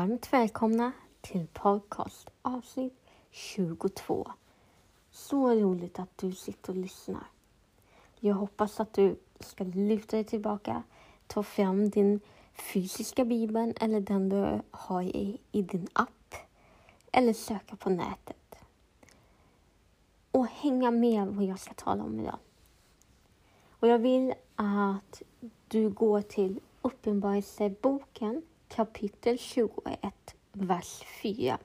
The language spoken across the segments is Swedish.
Varmt välkomna till podcast avsnitt 22. Så roligt att du sitter och lyssnar. Jag hoppas att du ska luta dig tillbaka, ta fram din fysiska bibel, eller den du har i, i din app eller söka på nätet. Och hänga med vad jag ska tala om idag. Och jag vill att du går till Uppenbarelseboken kapitel 21, vers 4.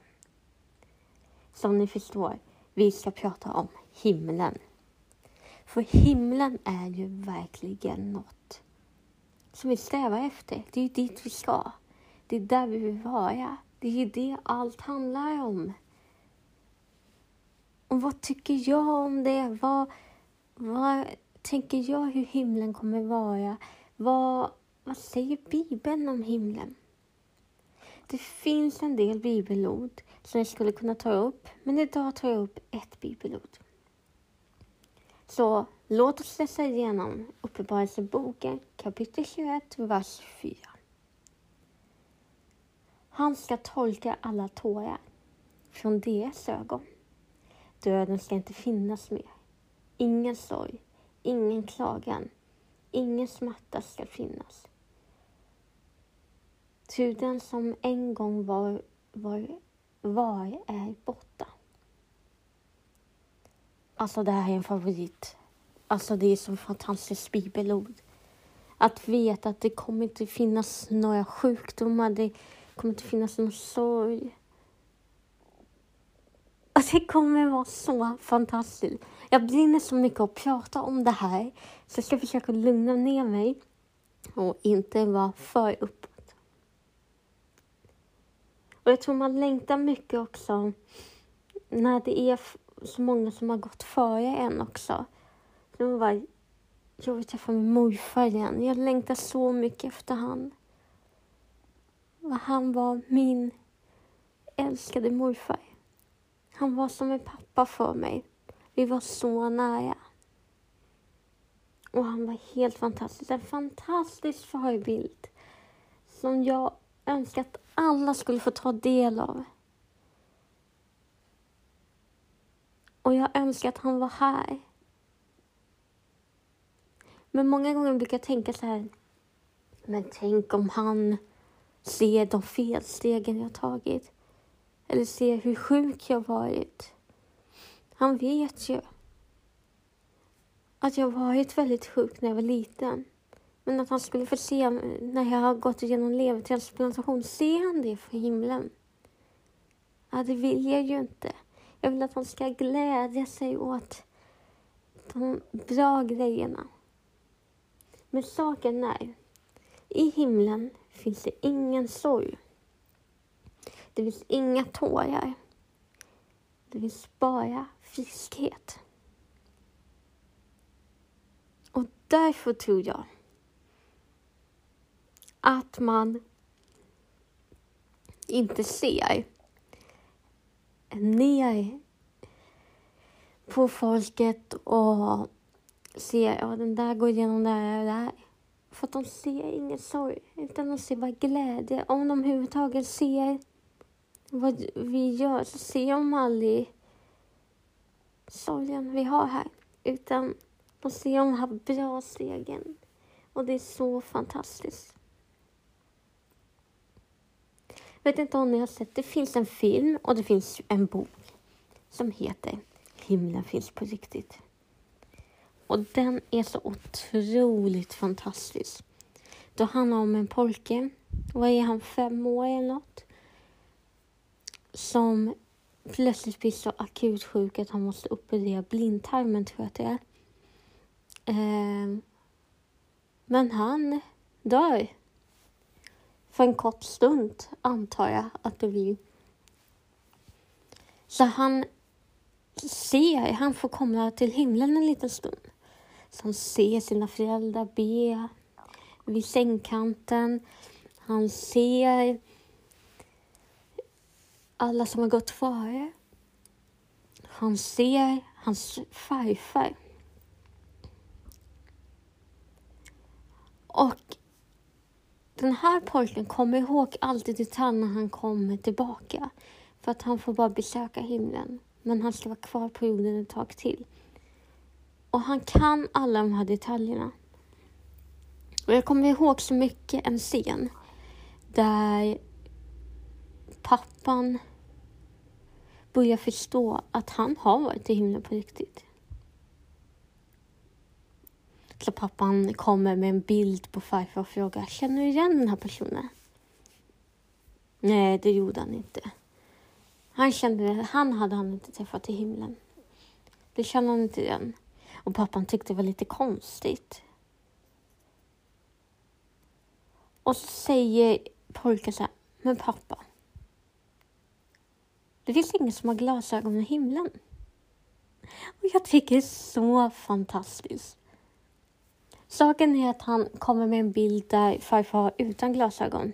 Som ni förstår, vi ska prata om himlen. För himlen är ju verkligen något som vi strävar efter. Det är ju dit vi ska. Det är där vi vill vara. Det är ju det allt handlar om. Och vad tycker jag om det? Vad, vad tänker jag hur himlen kommer vara? Vad, vad säger Bibeln om himlen? Det finns en del bibelord som jag skulle kunna ta upp, men idag tar jag upp ett bibelord. Så låt oss läsa igenom Uppenbarelseboken kapitel 21, vers 4. Han ska tolka alla tårar från deras ögon. Döden ska inte finnas mer. Ingen sorg, ingen klagan, ingen smärta ska finnas. Ty den som en gång var, var, var är borta. Alltså det här är en favorit. Alltså det är så fantastiskt bibelord. Att veta att det kommer inte finnas några sjukdomar, det kommer inte finnas någon sorg. Och det kommer vara så fantastiskt. Jag brinner så mycket att prata om det här, så jag ska försöka lugna ner mig och inte vara för upprörd. Och jag tror man längtar mycket också när det är så många som har gått före en också. Det var, jag vill träffa min morfar igen. Jag längtar så mycket efter han. Han var min älskade morfar. Han var som en pappa för mig. Vi var så nära. Och han var helt fantastisk. En fantastisk förebild som jag önskar att alla skulle få ta del av. Och jag önskar att han var här. Men många gånger brukar jag tänka så här, men tänk om han ser de felstegen jag tagit. Eller ser hur sjuk jag varit. Han vet ju att jag varit väldigt sjuk när jag var liten. Men att han skulle få se när jag har gått igenom levertransplantation, ser han det för himlen? Ja, det vill jag ju inte. Jag vill att han ska glädja sig åt de bra grejerna. Men saken är, i himlen finns det ingen sorg. Det finns inga tårar. Det finns bara friskhet. Och därför tror jag att man inte ser ner på folket och ser, ja den där går igenom det här och det här. För att de ser ingen sorg, utan de ser bara glädje. Om de överhuvudtaget ser vad vi gör så ser de aldrig sorgen vi har här. Utan de ser de här bra stegen. Och det är så fantastiskt. Vet inte om ni har sett, det finns en film och det finns en bok som heter Himlen finns på riktigt. Och den är så otroligt fantastisk. Då handlar om en pojke, vad är han, fem år eller något? Som plötsligt blir så akut sjuk att han måste operera blindtarmen, tror jag att det är. Eh, men han dör för en kort stund, antar jag att det blir. Så han ser, han får komma till himlen en liten stund. Så han ser sina föräldrar be vid sängkanten. Han ser alla som har gått före. Han ser hans farfar. Och den här pojken kommer ihåg allt i detalj när han kommer tillbaka. För att han får bara besöka himlen. Men han ska vara kvar på jorden ett tag till. Och han kan alla de här detaljerna. Och jag kommer ihåg så mycket en scen där pappan börjar förstå att han har varit i himlen på riktigt. Så pappan kommer med en bild på farfar och frågar, känner du igen den här personen? Nej, det gjorde han inte. Han kände, att han hade han inte träffat i himlen. Det kände han inte igen. Och pappan tyckte det var lite konstigt. Och så säger pojken så här, men pappa. Det finns ingen som har glasögon i himlen. Och jag tycker det är så fantastiskt. Saken är att han kommer med en bild där farfar har utan glasögon.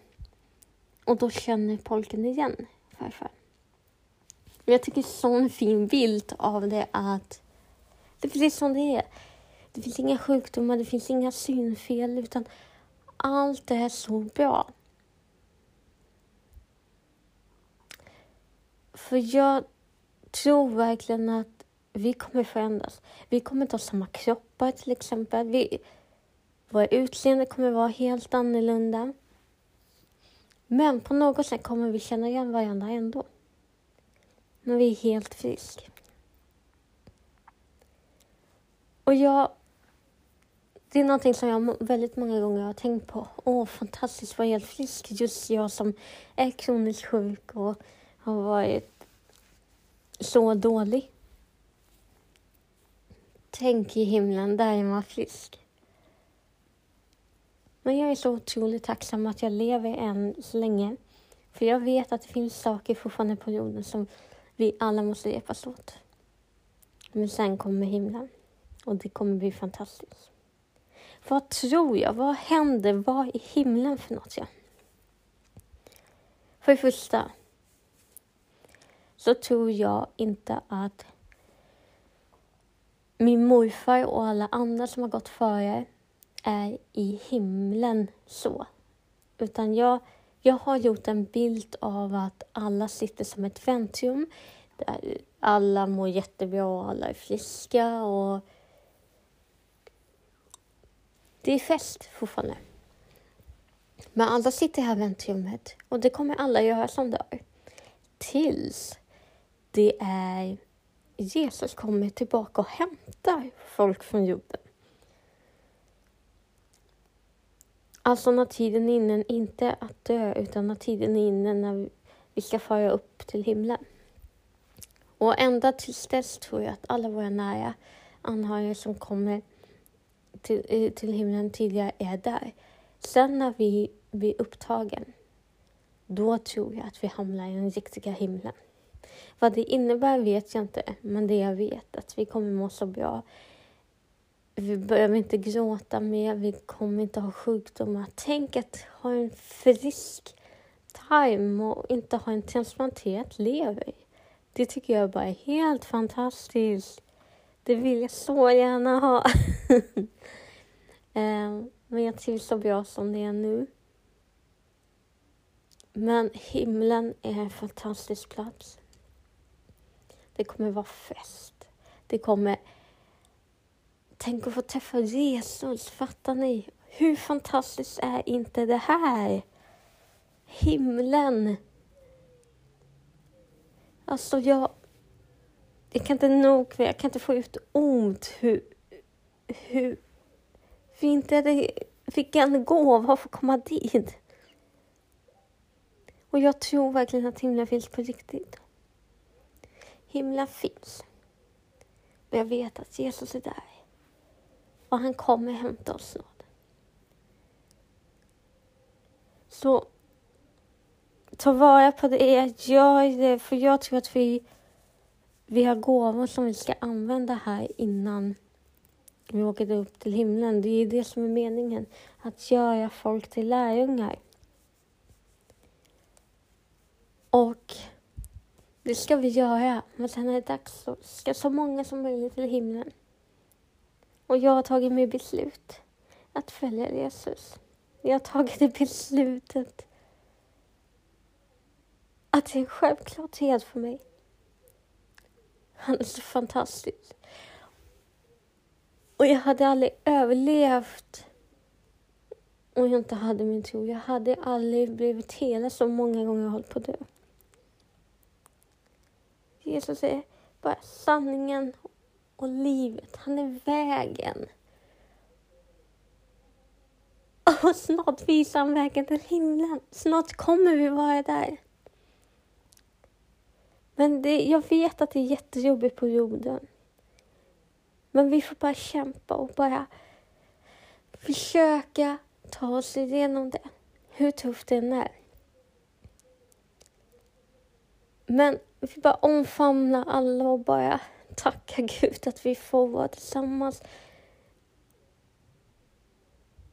Och då känner pojken igen farfar. Jag tycker det är en sån fin bild av det att det är precis som det är. Det finns inga sjukdomar, det finns inga synfel utan allt är så bra. För jag tror verkligen att vi kommer förändras. Vi kommer inte ha samma kroppar till exempel. Vi, våra utseende kommer vara helt annorlunda. Men på något sätt kommer vi känna igen varandra ändå. När vi är helt friska. Och jag... Det är någonting som jag väldigt många gånger har tänkt på. Åh, fantastiskt, vad helt frisk. Just jag som är kroniskt sjuk och har varit så dålig. Tänk i himlen, där är man frisk. Men jag är så otroligt tacksam att jag lever än så länge. För jag vet att det finns saker fortfarande på jorden som vi alla måste hjälpas åt. Men sen kommer himlen. Och det kommer bli fantastiskt. Vad tror jag? Vad händer? Vad är himlen för något? Ja? För det första så tror jag inte att min morfar och alla andra som har gått före är i himlen så. Utan jag, jag har gjort en bild av att alla sitter som ett väntrum. Där alla mår jättebra och alla är friska och det är fest fortfarande. Men alla sitter här i väntrummet och det kommer alla göra som dör. Tills det är Jesus kommer tillbaka och hämtar folk från jorden. Alltså när tiden är inne, inte att dö, utan när tiden är inne när vi ska fara upp till himlen. Och ända tills dess tror jag att alla våra nära anhöriga som kommer till, eh, till himlen tidigare är där. Sen när vi blir upptagen, då tror jag att vi hamnar i den riktiga himlen. Vad det innebär vet jag inte, men det jag vet är att vi kommer må så bra. Vi behöver inte gråta mer, vi kommer inte ha sjukdomar. Tänk att ha en frisk tarm och inte ha en transplanterad lever. Det tycker jag bara är helt fantastiskt. Det vill jag så gärna ha. Ehm, men jag trivs så bra som det är nu. Men himlen är en fantastisk plats. Det kommer vara fest. Det kommer... Tänk att få träffa Jesus, fattar ni? Hur fantastiskt är inte det här? Himlen. Alltså, jag... Jag kan inte nog, jag kan inte få ut ord hur... Hur fint är det? en gåva att få komma dit. Och jag tror verkligen att himlen finns på riktigt. Himlen finns. Och jag vet att Jesus är där. Och han kommer hämta oss snart. Så ta vara på det, gör det, för jag tror att vi, vi har gåvor som vi ska använda här innan vi åker upp till himlen. Det är det som är meningen, att göra folk till lärjungar. Och det ska vi göra, men sen är det dags så ska så många som möjligt till himlen. Och jag har tagit mig beslut att följa Jesus. jag har tagit det beslutet att det är en självklarhet för mig. Han är så fantastisk. Och jag hade aldrig överlevt om jag inte hade min tro. Jag hade aldrig blivit hela så många gånger jag hållit på att dö. Jesus är bara sanningen och livet. Han är vägen. Och snart visar han vägen till himlen. Snart kommer vi vara där. Men det, jag vet att det är jättejobbigt på jorden. Men vi får bara kämpa och bara försöka ta oss igenom det. Hur tufft det än är. Men vi bara omfamna alla och bara tacka Gud att vi får vara tillsammans.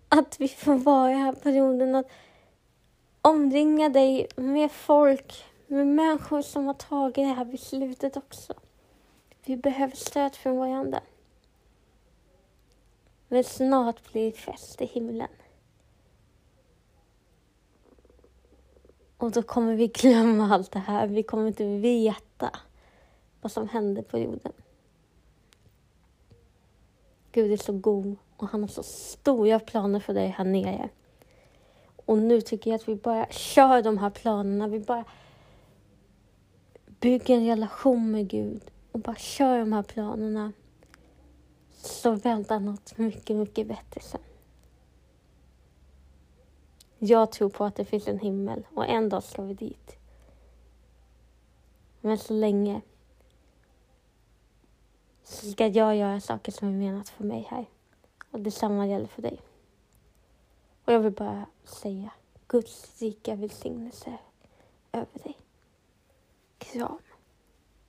Att vi får vara i den här perioden. Att omringa dig med folk, med människor som har tagit det här beslutet också. Vi behöver stöd från varandra. Men snart blir det fest i himlen. Och då kommer vi glömma allt det här. Vi kommer inte veta vad som hände på jorden. Gud är så god och han har så stora planer för dig här nere. Och nu tycker jag att vi bara kör de här planerna. Vi bara bygger en relation med Gud och bara kör de här planerna. Så väntar något mycket, mycket bättre sen. Jag tror på att det finns en himmel och en dag ska vi dit. Men så länge så ska jag göra saker som är menat för mig här. Och detsamma gäller för dig. Och jag vill bara säga Guds rika välsignelse över dig. Kram.